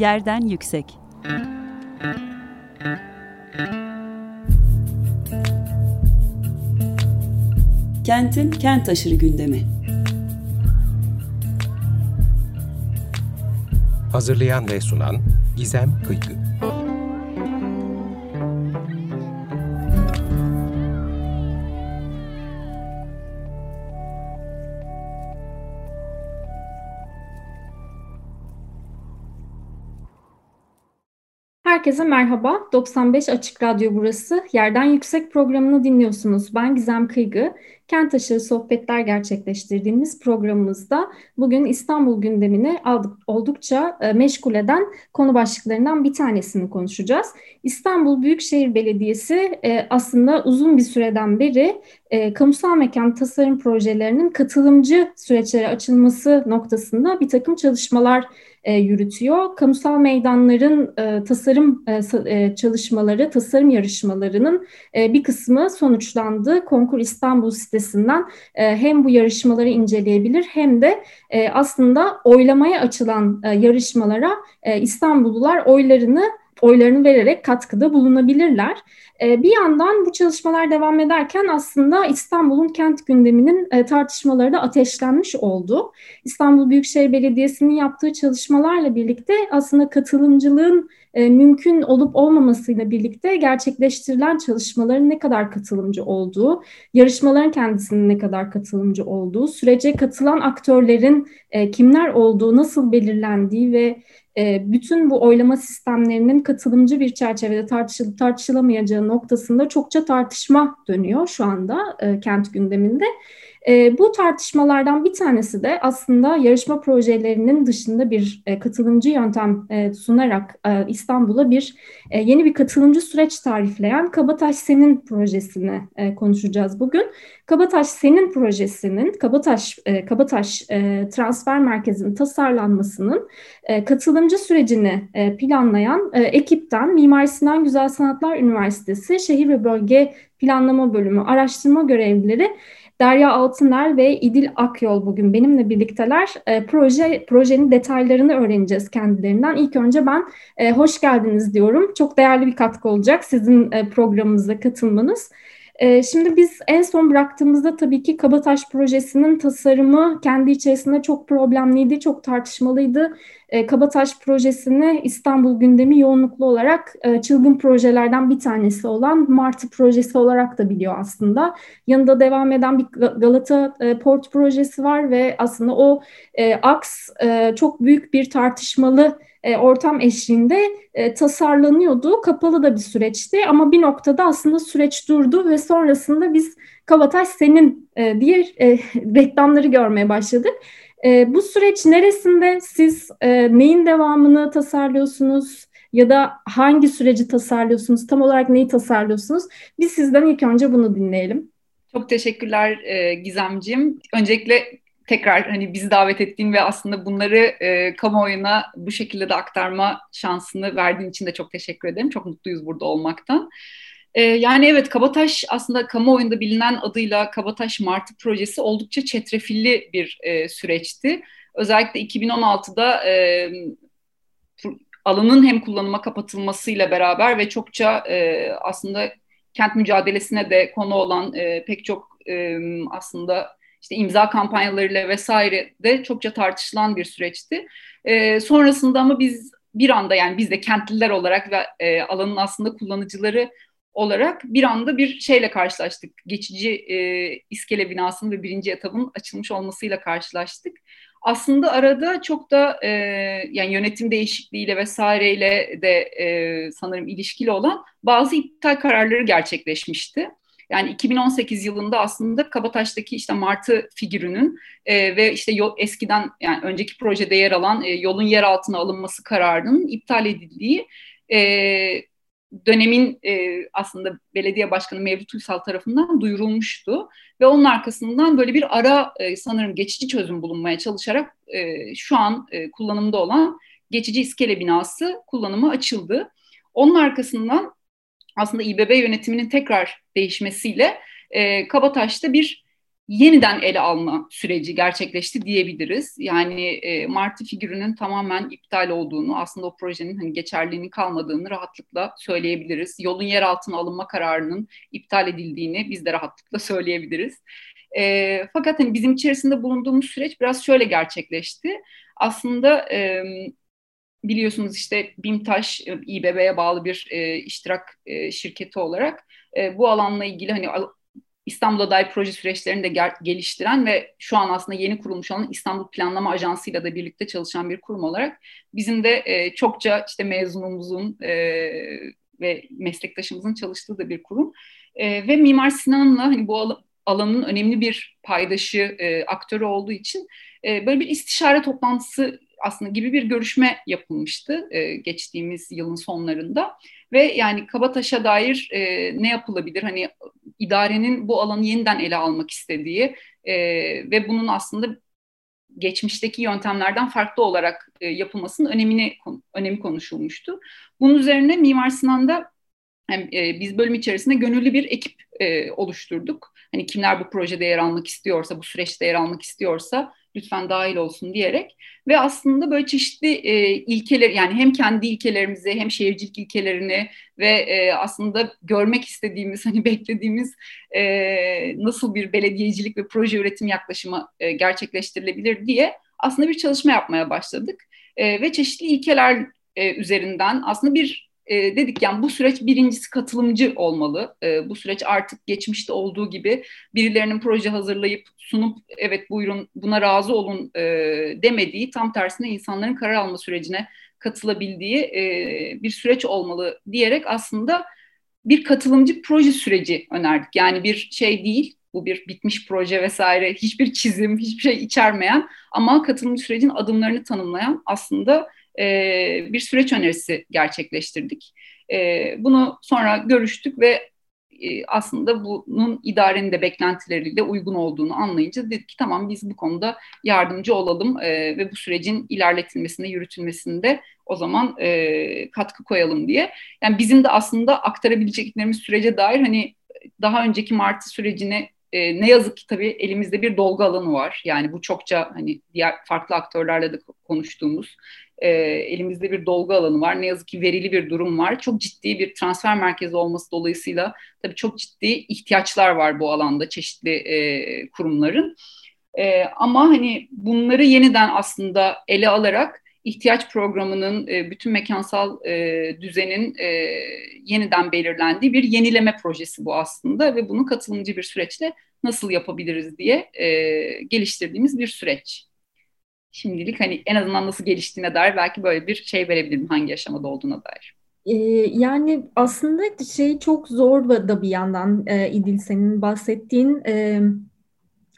Yerden yüksek. Kentin kent aşırı gündemi. Hazırlayan ve sunan Gizem Kıykı. Herkese merhaba. 95 Açık Radyo burası. Yerden Yüksek programını dinliyorsunuz. Ben Gizem Kıygı. Kent aşırı sohbetler gerçekleştirdiğimiz programımızda bugün İstanbul gündemini aldık, oldukça e, meşgul eden konu başlıklarından bir tanesini konuşacağız. İstanbul Büyükşehir Belediyesi e, aslında uzun bir süreden beri e, kamusal mekan tasarım projelerinin katılımcı süreçlere açılması noktasında bir takım çalışmalar yürütüyor. Kamusal meydanların tasarım çalışmaları, tasarım yarışmalarının bir kısmı sonuçlandı. Konkur İstanbul sitesinden e, hem bu yarışmaları inceleyebilir hem de e, aslında oylamaya açılan e, yarışmalara İstanbullular oylarını oylarını vererek katkıda bulunabilirler. Bir yandan bu çalışmalar devam ederken aslında İstanbul'un kent gündeminin tartışmaları da ateşlenmiş oldu. İstanbul Büyükşehir Belediyesi'nin yaptığı çalışmalarla birlikte aslında katılımcılığın e, mümkün olup olmamasıyla birlikte gerçekleştirilen çalışmaların ne kadar katılımcı olduğu, yarışmaların kendisinin ne kadar katılımcı olduğu, sürece katılan aktörlerin e, kimler olduğu, nasıl belirlendiği ve e, bütün bu oylama sistemlerinin katılımcı bir çerçevede tartışıl tartışılamayacağı noktasında çokça tartışma dönüyor şu anda e, kent gündeminde. E, bu tartışmalardan bir tanesi de aslında yarışma projelerinin dışında bir e, katılımcı yöntem e, sunarak e, İstanbul'a bir e, yeni bir katılımcı süreç tarifleyen Kabataş Senin projesini e, konuşacağız bugün. Kabataş Senin projesinin Kabataş e, Kabataş e, Transfer Merkezi'nin tasarlanmasının e, katılımcı sürecini e, planlayan e, ekipten Mimar Sinan Güzel Sanatlar Üniversitesi Şehir ve Bölge Planlama Bölümü araştırma görevlileri Derya Altıner ve İdil Akyol bugün benimle birlikteler. E, proje Projenin detaylarını öğreneceğiz kendilerinden. İlk önce ben e, hoş geldiniz diyorum. Çok değerli bir katkı olacak sizin e, programımıza katılmanız. E, şimdi biz en son bıraktığımızda tabii ki Kabataş projesinin tasarımı kendi içerisinde çok problemliydi, çok tartışmalıydı. E, Kabataş projesini İstanbul gündemi yoğunluklu olarak e, çılgın projelerden bir tanesi olan Martı projesi olarak da biliyor aslında. Yanında devam eden bir Galata e, Port projesi var ve aslında o aks çok büyük bir tartışmalı ortam eşliğinde tasarlanıyordu. Kapalı da bir süreçti ama bir noktada aslında süreç durdu ve sonrasında biz Kabataş senin e, diye reklamları görmeye başladık. E, bu süreç neresinde siz e, neyin devamını tasarlıyorsunuz ya da hangi süreci tasarlıyorsunuz? Tam olarak neyi tasarlıyorsunuz? Biz sizden ilk önce bunu dinleyelim. Çok teşekkürler e, Gizemciğim. Öncelikle tekrar hani bizi davet ettiğin ve aslında bunları e, kamuoyuna bu şekilde de aktarma şansını verdiğin için de çok teşekkür ederim. Çok mutluyuz burada olmaktan. E, yani evet Kabataş aslında kamuoyunda bilinen adıyla Kabataş Martı projesi oldukça çetrefilli bir e, süreçti. Özellikle 2016'da e, alanın hem kullanıma kapatılmasıyla beraber ve çokça e, aslında kent mücadelesine de konu olan e, pek çok e, aslında işte imza kampanyalarıyla vesaire de çokça tartışılan bir süreçti. E, sonrasında ama biz bir anda yani biz de kentliler olarak ve e, alanın aslında kullanıcıları olarak bir anda bir şeyle karşılaştık. Geçici e, iskele binasının ve birinci etabın açılmış olmasıyla karşılaştık. Aslında arada çok da e, yani yönetim değişikliğiyle vesaireyle de e, sanırım ilişkili olan bazı iptal kararları gerçekleşmişti. Yani 2018 yılında aslında Kabataş'taki işte Martı figürünün e, ve işte yol, eskiden yani önceki projede yer alan e, yolun yer altına alınması kararının iptal edildiği e, dönemin e, aslında belediye başkanı Mevlüt Uysal tarafından duyurulmuştu. Ve onun arkasından böyle bir ara e, sanırım geçici çözüm bulunmaya çalışarak e, şu an e, kullanımda olan geçici iskele binası kullanıma açıldı. Onun arkasından aslında İBB yönetiminin tekrar değişmesiyle e, Kabataş'ta bir yeniden ele alma süreci gerçekleşti diyebiliriz. Yani e, Martı figürünün tamamen iptal olduğunu, aslında o projenin hani geçerliğinin kalmadığını rahatlıkla söyleyebiliriz. Yolun yer altına alınma kararının iptal edildiğini biz de rahatlıkla söyleyebiliriz. E, fakat hani bizim içerisinde bulunduğumuz süreç biraz şöyle gerçekleşti. Aslında e, biliyorsunuz işte BİMTAŞ, İBB'ye bağlı bir e, iştirak e, şirketi olarak e, bu alanla ilgili hani İstanbul'a dair proje süreçlerini de gel- geliştiren ve şu an aslında yeni kurulmuş olan İstanbul Planlama Ajansı ile de birlikte çalışan bir kurum olarak bizim de e, çokça işte mezunumuzun e, ve meslektaşımızın çalıştığı da bir kurum. E, ve Mimar Sinan'la hani bu al- alanın önemli bir paydaşı, e, aktörü olduğu için e, böyle bir istişare toplantısı aslında gibi bir görüşme yapılmıştı e, geçtiğimiz yılın sonlarında ve yani Kabataş'a dair e, ne yapılabilir hani idarenin bu alanı yeniden ele almak istediği e, ve bunun aslında geçmişteki yöntemlerden farklı olarak e, yapılmasının önemini önemi konuşulmuştu. Bunun üzerine Mimar Sinan'da hem, e, biz bölüm içerisinde gönüllü bir ekip e, oluşturduk. Hani kimler bu projede yer almak istiyorsa, bu süreçte yer almak istiyorsa lütfen dahil olsun diyerek ve aslında böyle çeşitli e, ilkeler yani hem kendi ilkelerimizi hem şehircilik ilkelerini ve e, aslında görmek istediğimiz hani beklediğimiz e, nasıl bir belediyecilik ve proje üretim yaklaşımı e, gerçekleştirilebilir diye aslında bir çalışma yapmaya başladık. E, ve çeşitli ilkeler e, üzerinden aslında bir e, dedik yani bu süreç birincisi katılımcı olmalı. E, bu süreç artık geçmişte olduğu gibi birilerinin proje hazırlayıp sunup evet buyurun buna razı olun e, demediği tam tersine insanların karar alma sürecine katılabildiği e, bir süreç olmalı diyerek aslında bir katılımcı proje süreci önerdik. Yani bir şey değil, bu bir bitmiş proje vesaire, hiçbir çizim, hiçbir şey içermeyen ama katılımcı sürecin adımlarını tanımlayan aslında bir süreç önerisi gerçekleştirdik. Bunu sonra görüştük ve aslında bunun idarenin de beklentileriyle uygun olduğunu anlayınca dedik ki tamam biz bu konuda yardımcı olalım ve bu sürecin ilerletilmesinde, yürütülmesinde o zaman katkı koyalım diye. Yani bizim de aslında aktarabileceklerimiz sürece dair hani daha önceki Martı sürecini e, ne yazık ki tabii elimizde bir dolgu alanı var. Yani bu çokça hani diğer farklı aktörlerle de konuştuğumuz e, elimizde bir dolgu alanı var. Ne yazık ki verili bir durum var. Çok ciddi bir transfer merkezi olması dolayısıyla tabii çok ciddi ihtiyaçlar var bu alanda çeşitli e, kurumların. E, ama hani bunları yeniden aslında ele alarak ihtiyaç programının e, bütün mekansal e, düzenin e, yeniden belirlendiği bir yenileme projesi bu aslında ve bunu katılımcı bir süreçle nasıl yapabiliriz diye e, geliştirdiğimiz bir süreç şimdilik hani en azından nasıl geliştiğine dair belki böyle bir şey verebilirim hangi aşamada olduğuna dair. Ee, yani aslında şey çok zor da bir yandan e, İdil senin bahsettiğin e,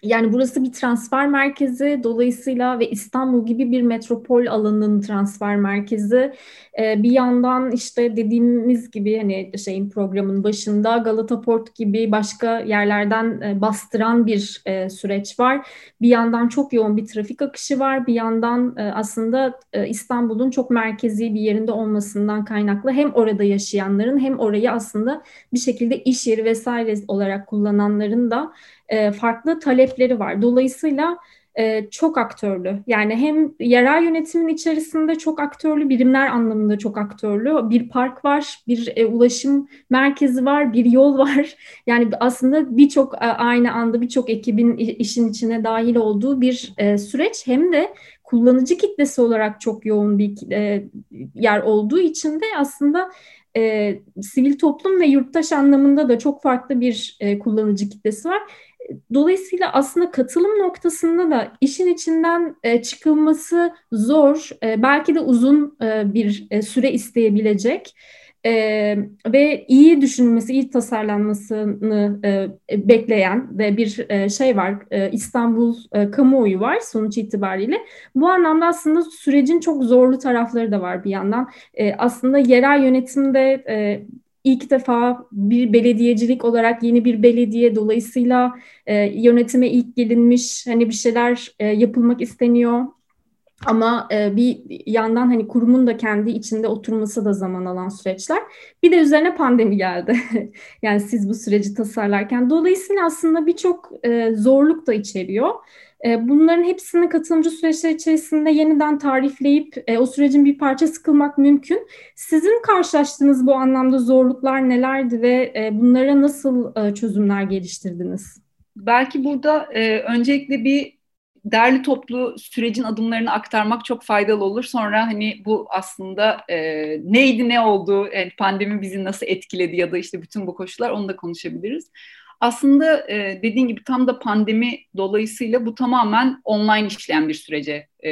yani burası bir transfer merkezi dolayısıyla ve İstanbul gibi bir metropol alanının transfer merkezi. Ee, bir yandan işte dediğimiz gibi hani şeyin programın başında Galata Port gibi başka yerlerden e, bastıran bir e, süreç var. Bir yandan çok yoğun bir trafik akışı var. Bir yandan e, aslında e, İstanbul'un çok merkezi bir yerinde olmasından kaynaklı hem orada yaşayanların hem orayı aslında bir şekilde iş yeri vesaire olarak kullananların da e, farklı talepleri var. Dolayısıyla e, çok aktörlü. Yani hem yerel yönetimin içerisinde çok aktörlü, birimler anlamında çok aktörlü. Bir park var, bir e, ulaşım merkezi var, bir yol var. Yani aslında birçok aynı anda birçok ekibin işin içine dahil olduğu bir süreç. Hem de kullanıcı kitlesi olarak çok yoğun bir yer olduğu için de aslında e, sivil toplum ve yurttaş anlamında da çok farklı bir e, kullanıcı kitlesi var. Dolayısıyla aslında katılım noktasında da işin içinden e, çıkılması zor, e, belki de uzun e, bir süre isteyebilecek ve iyi düşünülmesi, iyi tasarlanmasını bekleyen ve bir şey var, İstanbul kamuoyu var sonuç itibariyle. Bu anlamda aslında sürecin çok zorlu tarafları da var bir yandan. Aslında yerel yönetimde ilk defa bir belediyecilik olarak yeni bir belediye dolayısıyla e, yönetime ilk gelinmiş hani bir şeyler e, yapılmak isteniyor Ama e, bir yandan hani kurumun da kendi içinde oturması da zaman alan süreçler. Bir de üzerine pandemi geldi. yani siz bu süreci tasarlarken. Dolayısıyla aslında birçok e, zorluk da içeriyor. E, bunların hepsini katılımcı süreçler içerisinde yeniden tarifleyip e, o sürecin bir parçası kılmak mümkün. Sizin karşılaştığınız bu anlamda zorluklar nelerdi ve e, bunlara nasıl e, çözümler geliştirdiniz? Belki burada öncelikle bir derli toplu sürecin adımlarını aktarmak çok faydalı olur. Sonra hani bu aslında neydi ne oldu, pandemi bizi nasıl etkiledi ya da işte bütün bu koşullar onu da konuşabiliriz. Aslında e, dediğin gibi tam da pandemi dolayısıyla bu tamamen online işleyen bir sürece e,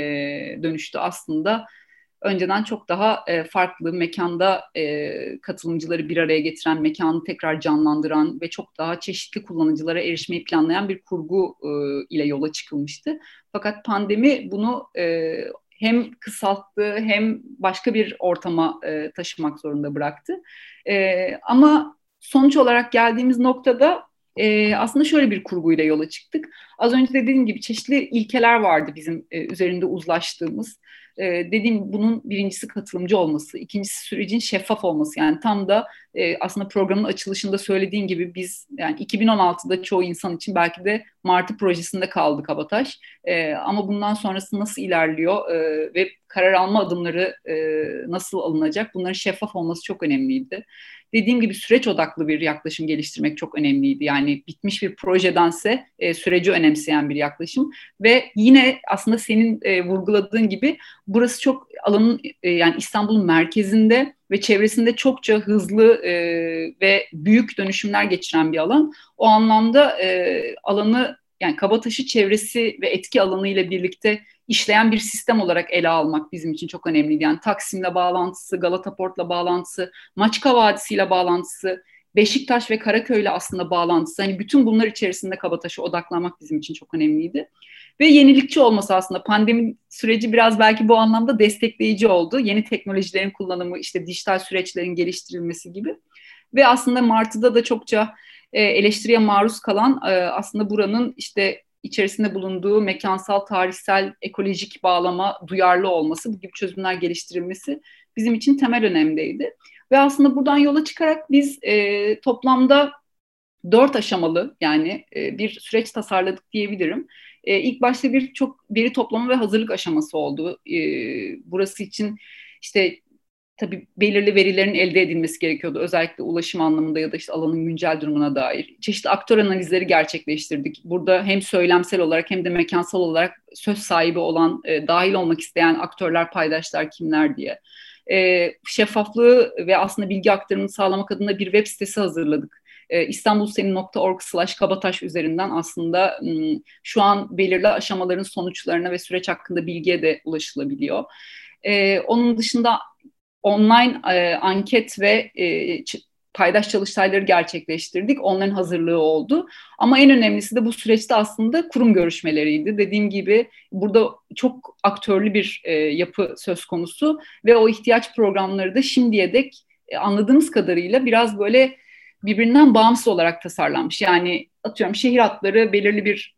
dönüştü aslında önceden çok daha e, farklı mekanda e, katılımcıları bir araya getiren, mekanı tekrar canlandıran ve çok daha çeşitli kullanıcılara erişmeyi planlayan bir kurgu e, ile yola çıkılmıştı. Fakat pandemi bunu e, hem kısalttı hem başka bir ortama e, taşımak zorunda bıraktı. E, ama sonuç olarak geldiğimiz noktada e, aslında şöyle bir kurguyla yola çıktık. Az önce dediğim gibi çeşitli ilkeler vardı bizim e, üzerinde uzlaştığımız. E, dediğim bunun birincisi katılımcı olması, ikincisi sürecin şeffaf olması. Yani tam da e, aslında programın açılışında söylediğin gibi biz yani 2016'da çoğu insan için belki de Martı projesinde kaldı Kabataş. E, ama bundan sonrası nasıl ilerliyor e, ve karar alma adımları e, nasıl alınacak bunların şeffaf olması çok önemliydi dediğim gibi süreç odaklı bir yaklaşım geliştirmek çok önemliydi. Yani bitmiş bir projedense e, süreci önemseyen bir yaklaşım ve yine aslında senin e, vurguladığın gibi burası çok alanın e, yani İstanbul'un merkezinde ve çevresinde çokça hızlı e, ve büyük dönüşümler geçiren bir alan. O anlamda e, alanı yani Kabataş'ı çevresi ve etki alanı ile birlikte işleyen bir sistem olarak ele almak bizim için çok önemliydi. Yani Taksim'le bağlantısı, Galata Port'la bağlantısı, Maçka Vadisi'yle bağlantısı, Beşiktaş ve Karaköy'le aslında bağlantısı. Hani bütün bunlar içerisinde Kabataş'a odaklanmak bizim için çok önemliydi. Ve yenilikçi olması aslında pandemi süreci biraz belki bu anlamda destekleyici oldu. Yeni teknolojilerin kullanımı, işte dijital süreçlerin geliştirilmesi gibi. Ve aslında Martı'da da çokça e, eleştiriye maruz kalan e, aslında buranın işte içerisinde bulunduğu mekansal, tarihsel, ekolojik bağlama duyarlı olması, bu gibi çözümler geliştirilmesi bizim için temel önemdeydi. Ve aslında buradan yola çıkarak biz e, toplamda dört aşamalı yani e, bir süreç tasarladık diyebilirim. E, ilk başta bir çok veri toplama ve hazırlık aşaması oldu. E, burası için işte tabii belirli verilerin elde edilmesi gerekiyordu. Özellikle ulaşım anlamında ya da işte alanın güncel durumuna dair. Çeşitli aktör analizleri gerçekleştirdik. Burada hem söylemsel olarak hem de mekansal olarak söz sahibi olan, e, dahil olmak isteyen aktörler, paydaşlar kimler diye. E, şeffaflığı ve aslında bilgi aktarımını sağlamak adına bir web sitesi hazırladık. E, istanbulsenin.org slash kabataş üzerinden aslında şu an belirli aşamaların sonuçlarına ve süreç hakkında bilgiye de ulaşılabiliyor. Ee, onun dışında online e, anket ve e, paydaş çalıştayları gerçekleştirdik. Onların hazırlığı oldu. Ama en önemlisi de bu süreçte aslında kurum görüşmeleriydi. Dediğim gibi burada çok aktörlü bir e, yapı söz konusu ve o ihtiyaç programları da şimdiye dek e, anladığımız kadarıyla biraz böyle birbirinden bağımsız olarak tasarlanmış. Yani atıyorum şehir hatları belirli bir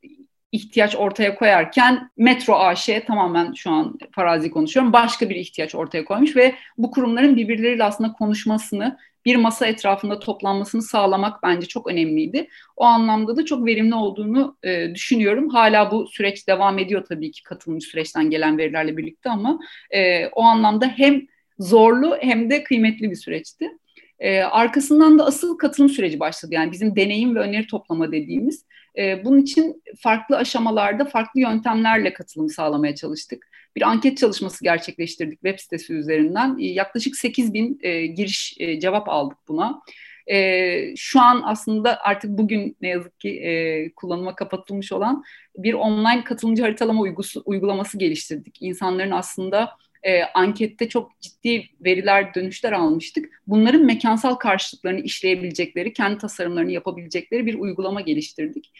ihtiyaç ortaya koyarken Metro AŞ tamamen şu an farazi konuşuyorum başka bir ihtiyaç ortaya koymuş ve bu kurumların birbirleriyle aslında konuşmasını bir masa etrafında toplanmasını sağlamak bence çok önemliydi. O anlamda da çok verimli olduğunu e, düşünüyorum. Hala bu süreç devam ediyor tabii ki katılımcı süreçten gelen verilerle birlikte ama e, o anlamda hem zorlu hem de kıymetli bir süreçti. E, arkasından da asıl katılım süreci başladı. Yani bizim deneyim ve öneri toplama dediğimiz. E, bunun için farklı aşamalarda farklı yöntemlerle katılım sağlamaya çalıştık. Bir anket çalışması gerçekleştirdik web sitesi üzerinden. E, yaklaşık 8 bin e, giriş e, cevap aldık buna. E, şu an aslında artık bugün ne yazık ki e, kullanıma kapatılmış olan bir online katılımcı haritalama uygusu, uygulaması geliştirdik. İnsanların aslında e, ankette çok ciddi veriler, dönüşler almıştık. Bunların mekansal karşılıklarını işleyebilecekleri, kendi tasarımlarını yapabilecekleri bir uygulama geliştirdik.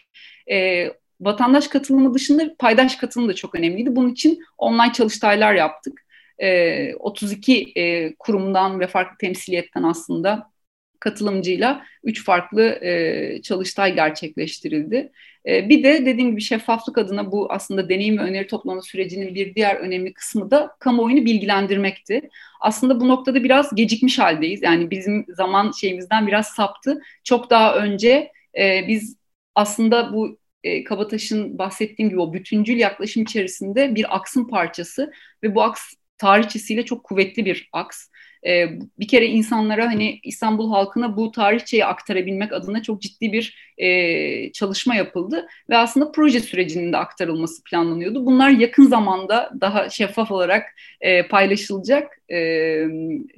E, vatandaş katılımı dışında paydaş katılım da çok önemliydi. Bunun için online çalıştaylar yaptık. E, 32 e, kurumdan ve farklı temsiliyetten aslında katılımcıyla üç farklı e, çalıştay gerçekleştirildi. E, bir de dediğim gibi şeffaflık adına bu aslında deneyim ve öneri toplama sürecinin bir diğer önemli kısmı da kamuoyunu bilgilendirmekti. Aslında bu noktada biraz gecikmiş haldeyiz. Yani bizim zaman şeyimizden biraz saptı. Çok daha önce e, biz aslında bu e, Kabataş'ın bahsettiğim gibi o bütüncül yaklaşım içerisinde bir aksın parçası ve bu aks tarihçesiyle çok kuvvetli bir aks. E, bir kere insanlara hani İstanbul halkına bu tarihçeyi aktarabilmek adına çok ciddi bir e, çalışma yapıldı ve aslında proje sürecinin de aktarılması planlanıyordu. Bunlar yakın zamanda daha şeffaf olarak e, paylaşılacak. E,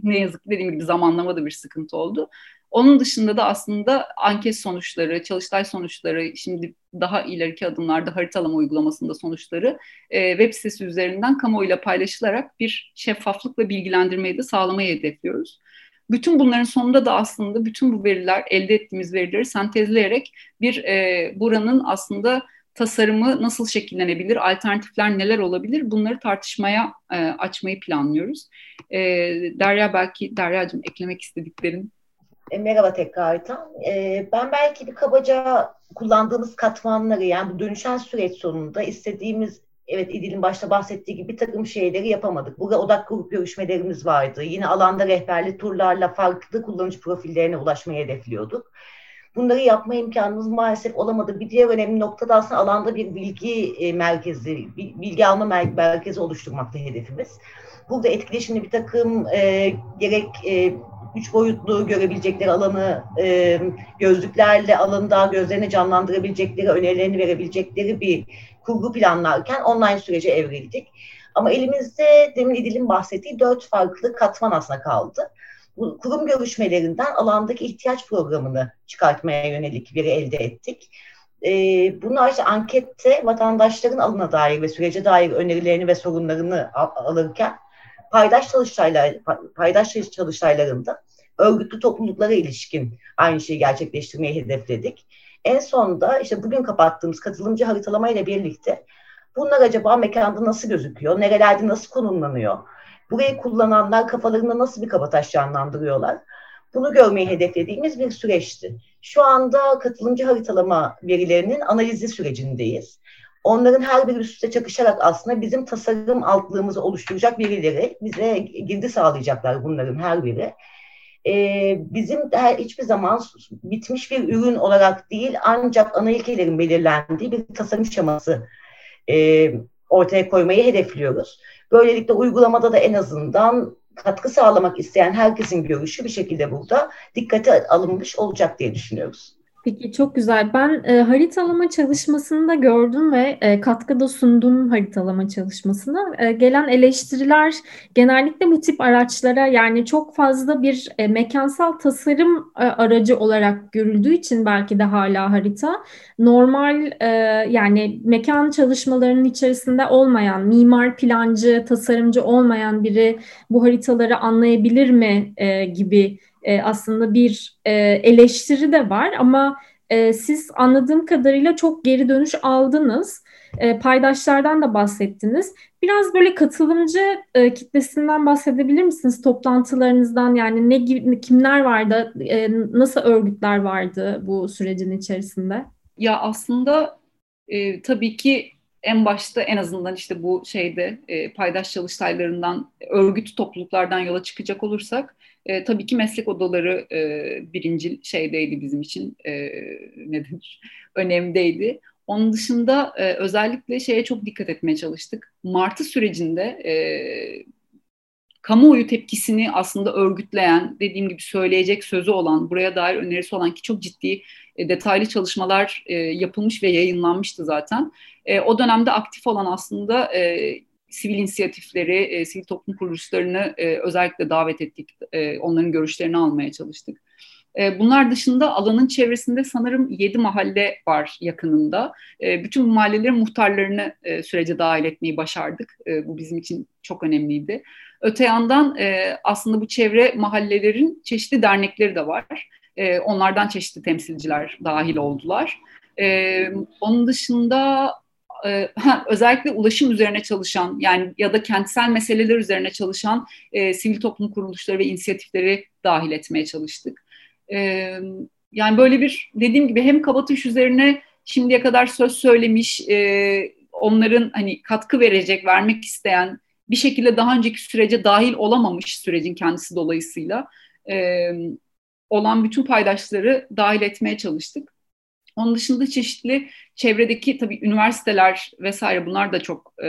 ne yazık ki dediğim gibi zamanlamada bir sıkıntı oldu. Onun dışında da aslında anket sonuçları, çalıştay sonuçları, şimdi daha ileriki adımlarda haritalama uygulamasında sonuçları e, web sitesi üzerinden kamuoyuyla paylaşılarak bir şeffaflık ve bilgilendirmeyi de sağlamayı hedefliyoruz. Bütün bunların sonunda da aslında bütün bu veriler, elde ettiğimiz verileri sentezleyerek bir e, buranın aslında tasarımı nasıl şekillenebilir, alternatifler neler olabilir bunları tartışmaya e, açmayı planlıyoruz. E, Derya belki, Derya'cığım eklemek istediklerin e, merhaba tekrardan. E, ben belki bir kabaca kullandığımız katmanları yani bu dönüşen süreç sonunda istediğimiz evet İdil'in başta bahsettiği gibi bir takım şeyleri yapamadık. Burada odak grup görüşmelerimiz vardı. Yine alanda rehberli turlarla farklı kullanıcı profillerine ulaşmayı hedefliyorduk. Bunları yapma imkanımız maalesef olamadı. Bir diğer önemli nokta da aslında alanda bir bilgi e, merkezi, bilgi alma merkezi oluşturmakta hedefimiz. Burada etkileşimli bir takım e, gerek e, üç boyutlu görebilecekleri alanı e, gözlüklerle alanı daha gözlerini canlandırabilecekleri, önerilerini verebilecekleri bir kurgu planlarken online sürece evrildik. Ama elimizde demin İdil'in bahsettiği dört farklı katman aslında kaldı. Bu kurum görüşmelerinden alandaki ihtiyaç programını çıkartmaya yönelik biri elde ettik. Ee, bunlar işte ankette vatandaşların alına dair ve sürece dair önerilerini ve sorunlarını alırken paydaş çalıştaylar, paydaş çalıştaylarında örgütlü topluluklara ilişkin aynı şeyi gerçekleştirmeyi hedefledik. En sonunda işte bugün kapattığımız katılımcı haritalama ile birlikte bunlar acaba mekanda nasıl gözüküyor, nerelerde nasıl konumlanıyor, burayı kullananlar kafalarında nasıl bir kabataş canlandırıyorlar, bunu görmeyi hedeflediğimiz bir süreçti. Şu anda katılımcı haritalama verilerinin analizi sürecindeyiz. Onların her biri üst üste çakışarak aslında bizim tasarım altlığımızı oluşturacak verileri bize girdi sağlayacaklar bunların her biri. Ee, bizim her, hiçbir zaman bitmiş bir ürün olarak değil ancak ana ilkelerin belirlendiği bir tasarım şeması e, ortaya koymayı hedefliyoruz. Böylelikle uygulamada da en azından katkı sağlamak isteyen herkesin görüşü bir şekilde burada dikkate alınmış olacak diye düşünüyoruz. Peki çok güzel. Ben e, haritalama çalışmasını da gördüm ve e, katkıda sundum haritalama çalışmasına. E, gelen eleştiriler genellikle bu tip araçlara yani çok fazla bir e, mekansal tasarım e, aracı olarak görüldüğü için belki de hala harita normal e, yani mekan çalışmalarının içerisinde olmayan, mimar, plancı, tasarımcı olmayan biri bu haritaları anlayabilir mi e, gibi e, aslında bir e, eleştiri de var ama e, siz anladığım kadarıyla çok geri dönüş aldınız. E, paydaşlardan da bahsettiniz. Biraz böyle katılımcı e, kitlesinden bahsedebilir misiniz? Toplantılarınızdan yani ne kimler vardı, e, nasıl örgütler vardı bu sürecin içerisinde? Ya aslında e, tabii ki en başta en azından işte bu şeyde e, paydaş çalıştaylarından, örgüt topluluklardan yola çıkacak olursak e, tabii ki meslek odaları e, birinci şeydeydi bizim için e, ne önemdeydi. Onun dışında e, özellikle şeye çok dikkat etmeye çalıştık. Martı sürecinde e, kamuoyu tepkisini aslında örgütleyen, dediğim gibi söyleyecek sözü olan, buraya dair önerisi olan ki çok ciddi e, detaylı çalışmalar e, yapılmış ve yayınlanmıştı zaten. E, o dönemde aktif olan aslında e, sivil inisiyatifleri, e, sivil toplum kuruluşlarını e, özellikle davet ettik. E, onların görüşlerini almaya çalıştık. E, bunlar dışında alanın çevresinde sanırım 7 mahalle var yakınında. E, bütün bu mahallelerin muhtarlarını e, sürece dahil etmeyi başardık. E, bu bizim için çok önemliydi. Öte yandan e, aslında bu çevre mahallelerin çeşitli dernekleri de var. E, onlardan çeşitli temsilciler dahil oldular. E, onun dışında e, özellikle ulaşım üzerine çalışan yani ya da kentsel meseleler üzerine çalışan e, sivil toplum kuruluşları ve inisiyatifleri dahil etmeye çalıştık. E, yani böyle bir dediğim gibi hem Kabataş üzerine şimdiye kadar söz söylemiş, e, onların hani katkı verecek, vermek isteyen, bir şekilde daha önceki sürece dahil olamamış sürecin kendisi dolayısıyla e, olan bütün paydaşları dahil etmeye çalıştık. Onun dışında çeşitli çevredeki tabii üniversiteler vesaire bunlar da çok e,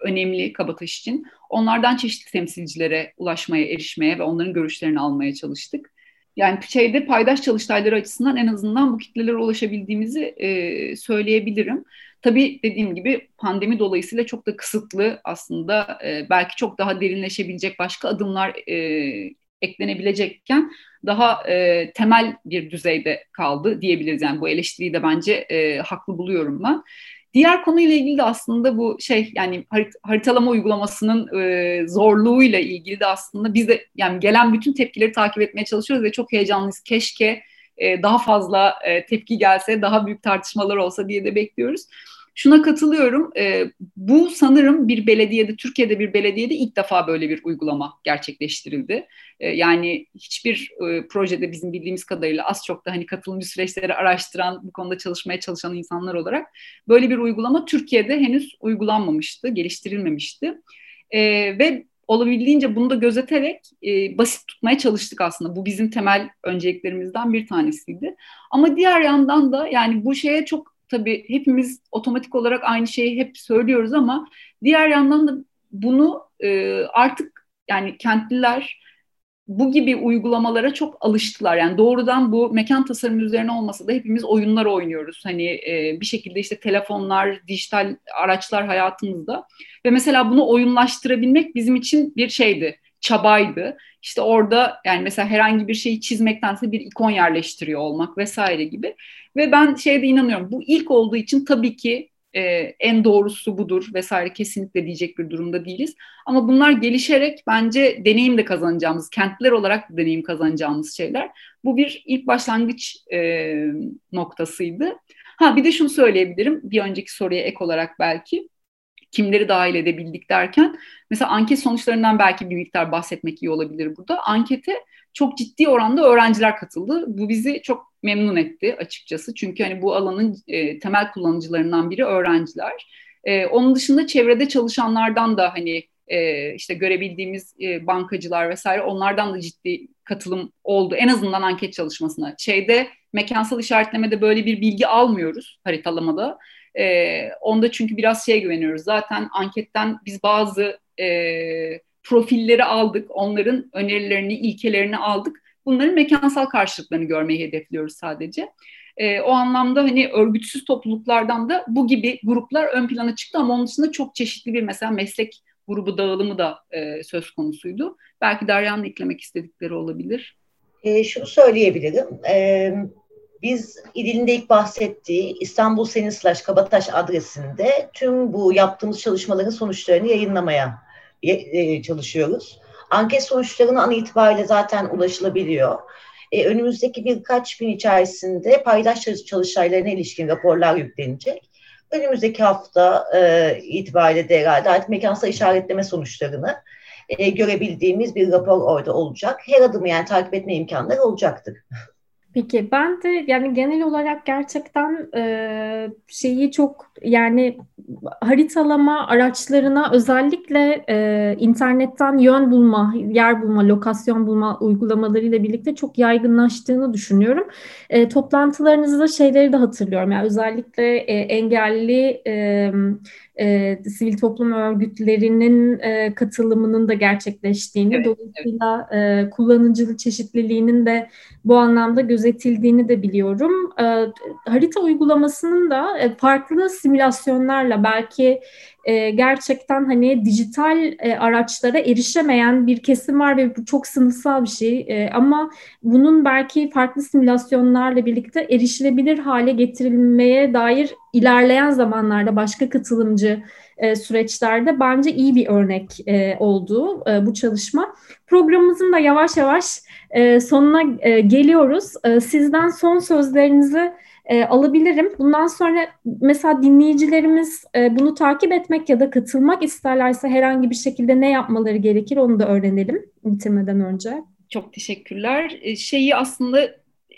önemli Kabataş için. Onlardan çeşitli temsilcilere ulaşmaya, erişmeye ve onların görüşlerini almaya çalıştık. Yani şeyde paydaş çalıştayları açısından en azından bu kitlelere ulaşabildiğimizi e, söyleyebilirim. Tabii dediğim gibi pandemi dolayısıyla çok da kısıtlı aslında e, belki çok daha derinleşebilecek başka adımlar e, eklenebilecekken daha e, temel bir düzeyde kaldı diyebiliriz. Yani bu eleştiriyi de bence e, haklı buluyorum ben. Diğer konuyla ilgili de aslında bu şey yani harit haritalama uygulamasının e, zorluğuyla ilgili de aslında biz de yani gelen bütün tepkileri takip etmeye çalışıyoruz ve çok heyecanlıyız. Keşke e, daha fazla e, tepki gelse, daha büyük tartışmalar olsa diye de bekliyoruz. Şuna katılıyorum. E, bu sanırım bir belediyede, Türkiye'de bir belediyede ilk defa böyle bir uygulama gerçekleştirildi. E, yani hiçbir e, projede bizim bildiğimiz kadarıyla az çok da hani katılımcı süreçleri araştıran, bu konuda çalışmaya çalışan insanlar olarak böyle bir uygulama Türkiye'de henüz uygulanmamıştı, geliştirilmemişti. E, ve olabildiğince bunu da gözeterek e, basit tutmaya çalıştık aslında. Bu bizim temel önceliklerimizden bir tanesiydi. Ama diğer yandan da yani bu şeye çok tabii hepimiz otomatik olarak aynı şeyi hep söylüyoruz ama diğer yandan da bunu e, artık yani kentliler bu gibi uygulamalara çok alıştılar. Yani doğrudan bu mekan tasarımı üzerine olmasa da hepimiz oyunlar oynuyoruz. Hani e, bir şekilde işte telefonlar, dijital araçlar hayatımızda. Ve mesela bunu oyunlaştırabilmek bizim için bir şeydi, çabaydı. İşte orada yani mesela herhangi bir şeyi çizmektense bir ikon yerleştiriyor olmak vesaire gibi. Ve ben şeyde inanıyorum. Bu ilk olduğu için tabii ki e, en doğrusu budur vesaire kesinlikle diyecek bir durumda değiliz. Ama bunlar gelişerek bence deneyim de kazanacağımız, kentler olarak deneyim kazanacağımız şeyler. Bu bir ilk başlangıç e, noktasıydı. Ha bir de şunu söyleyebilirim bir önceki soruya ek olarak belki kimleri dahil edebildik derken mesela anket sonuçlarından belki bir miktar bahsetmek iyi olabilir burada. Ankete çok ciddi oranda öğrenciler katıldı. Bu bizi çok memnun etti açıkçası. Çünkü hani bu alanın e, temel kullanıcılarından biri öğrenciler. E, onun dışında çevrede çalışanlardan da hani e, işte görebildiğimiz e, bankacılar vesaire onlardan da ciddi katılım oldu. En azından anket çalışmasına. Şeyde mekansal işaretlemede böyle bir bilgi almıyoruz haritalamada. E, onda çünkü biraz şeye güveniyoruz. Zaten anketten biz bazı e, profilleri aldık, onların önerilerini, ilkelerini aldık. Bunların mekansal karşılıklarını görmeyi hedefliyoruz sadece. E, o anlamda hani örgütsüz topluluklardan da bu gibi gruplar ön plana çıktı ama onun dışında çok çeşitli bir mesela meslek grubu dağılımı da e, söz konusuydu. Belki Derya'nın eklemek istedikleri olabilir. E, şunu söyleyebilirim. E, biz İdil'in de ilk bahsettiği İstanbul Senin Slash Kabataş adresinde tüm bu yaptığımız çalışmaların sonuçlarını yayınlamaya e, çalışıyoruz. Anket sonuçlarına an itibariyle zaten ulaşılabiliyor. E, önümüzdeki birkaç gün içerisinde paydaş çalışaylarına ilişkin raporlar yüklenecek. Önümüzdeki hafta e, itibariyle de herhalde artık mekansal işaretleme sonuçlarını e, görebildiğimiz bir rapor orada olacak. Her adımı yani takip etme imkanları olacaktır. Peki ben de yani genel olarak gerçekten e, şeyi çok yani haritalama araçlarına özellikle e, internetten yön bulma, yer bulma, lokasyon bulma uygulamalarıyla birlikte çok yaygınlaştığını düşünüyorum. E, toplantılarınızda şeyleri de hatırlıyorum. Yani özellikle e, engelli e, e, sivil toplum örgütlerinin e, katılımının da gerçekleştiğini, evet, dolayısıyla evet. E, kullanıcı çeşitliliğinin de bu anlamda gözetildiğini de biliyorum. E, harita uygulamasının da e, farklı simülasyonlarla belki e, gerçekten hani dijital e, araçlara erişemeyen bir kesim var ve bu çok sınıfsal bir şey. E, ama bunun belki farklı simülasyonlarla birlikte erişilebilir hale getirilmeye dair ilerleyen zamanlarda başka katılımcı e, süreçlerde bence iyi bir örnek e, oldu e, bu çalışma. Programımızın da yavaş yavaş e, sonuna e, geliyoruz. Sizden son sözlerinizi alabilirim. Bundan sonra mesela dinleyicilerimiz bunu takip etmek ya da katılmak isterlerse herhangi bir şekilde ne yapmaları gerekir onu da öğrenelim bitirmeden önce. Çok teşekkürler. Şeyi aslında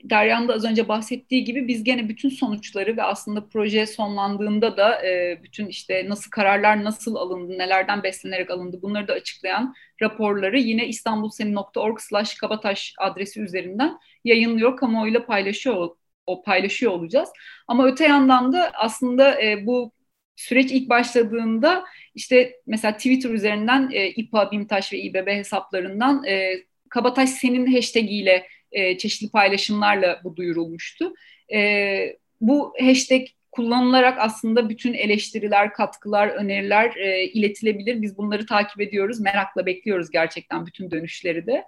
Derya'nın da az önce bahsettiği gibi biz gene bütün sonuçları ve aslında proje sonlandığında da e, bütün işte nasıl kararlar nasıl alındı, nelerden beslenerek alındı bunları da açıklayan raporları yine istanbulsenin.org slash kabataş adresi üzerinden yayınlıyor, kamuoyuyla paylaşıyor o paylaşıyor olacağız. Ama öte yandan da aslında e, bu süreç ilk başladığında işte mesela Twitter üzerinden e, İPA, BİMTAŞ ve İBB hesaplarından e, Kabataş senin hashtag ile e, çeşitli paylaşımlarla bu duyurulmuştu. E, bu hashtag kullanılarak aslında bütün eleştiriler, katkılar, öneriler e, iletilebilir. Biz bunları takip ediyoruz, merakla bekliyoruz gerçekten bütün dönüşleri de.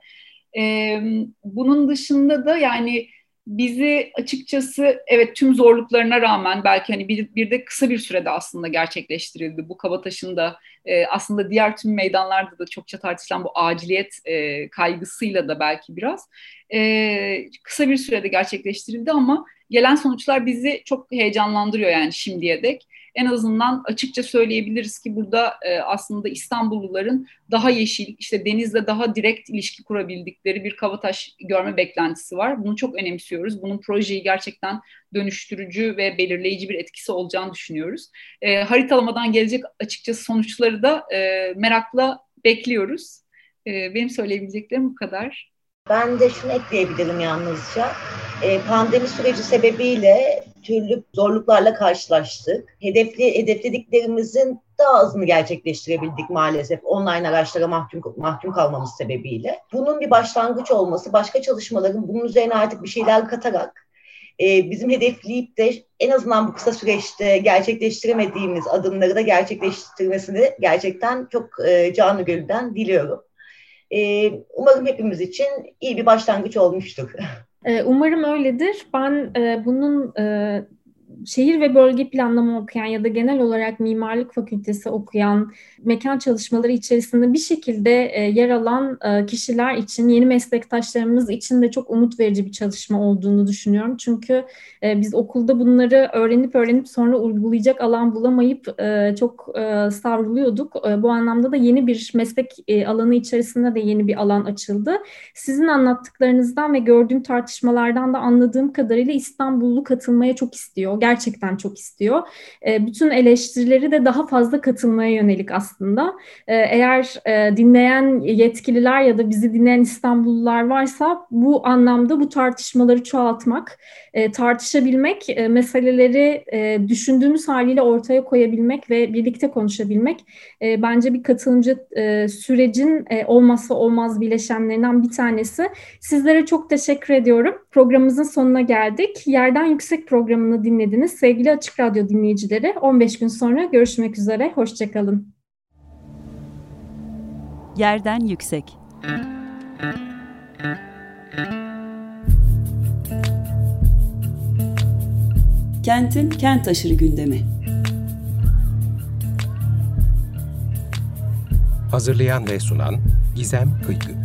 E, bunun dışında da yani bizi açıkçası evet tüm zorluklarına rağmen belki hani bir, bir de kısa bir sürede aslında gerçekleştirildi. Bu Kabataş'ın da e, aslında diğer tüm meydanlarda da çokça tartışılan bu aciliyet e, kaygısıyla da belki biraz e, kısa bir sürede gerçekleştirildi ama gelen sonuçlar bizi çok heyecanlandırıyor yani şimdiye dek en azından açıkça söyleyebiliriz ki burada e, aslında İstanbulluların daha yeşil, işte denizle daha direkt ilişki kurabildikleri bir Kavataş görme beklentisi var. Bunu çok önemsiyoruz. Bunun projeyi gerçekten dönüştürücü ve belirleyici bir etkisi olacağını düşünüyoruz. E, haritalamadan gelecek açıkçası sonuçları da e, merakla bekliyoruz. E, benim söyleyebileceklerim bu kadar. Ben de şunu ekleyebilirim yalnızca. E, pandemi süreci sebebiyle türlü zorluklarla karşılaştık. Hedefli, hedeflediklerimizin daha azını gerçekleştirebildik maalesef online araçlara mahkum, mahkum kalmamız sebebiyle. Bunun bir başlangıç olması, başka çalışmaların bunun üzerine artık bir şeyler katarak e, bizim hedefleyip de en azından bu kısa süreçte gerçekleştiremediğimiz adımları da gerçekleştirmesini gerçekten çok e, canı gönülden diliyorum. E, umarım hepimiz için iyi bir başlangıç olmuştur. Ee, umarım öyledir. Ben e, bunun e, şehir ve bölge planlama okuyan ya da genel olarak mimarlık fakültesi okuyan mekan çalışmaları içerisinde bir şekilde e, yer alan e, kişiler için, yeni meslektaşlarımız için de çok umut verici bir çalışma olduğunu düşünüyorum. Çünkü e, biz okulda bunları öğrenip öğrenip sonra uygulayacak alan bulamayıp çok e, savruluyorduk. Bu anlamda da yeni bir meslek alanı içerisinde de yeni bir alan açıldı. Sizin anlattıklarınızdan ve gördüğüm tartışmalardan da anladığım kadarıyla İstanbullu katılmaya çok istiyor gerçekten çok istiyor. E, bütün eleştirileri de daha fazla katılmaya yönelik aslında. E, eğer e, dinleyen yetkililer ya da bizi dinleyen İstanbullular varsa bu anlamda bu tartışmaları çoğaltmak, e, tartışabilmek, e, meseleleri e, düşündüğümüz haliyle ortaya koyabilmek ve birlikte konuşabilmek e, bence bir katılımcı e, sürecin e, olmazsa olmaz bileşenlerinden bir tanesi. Sizlere çok teşekkür ediyorum. Programımızın sonuna geldik. Yerden Yüksek programını dinlediniz. Sevgili Açık Radyo dinleyicileri 15 gün sonra görüşmek üzere. Hoşçakalın. Yerden Yüksek Kentin kent aşırı gündemi. Hazırlayan ve sunan Gizem Kıykı.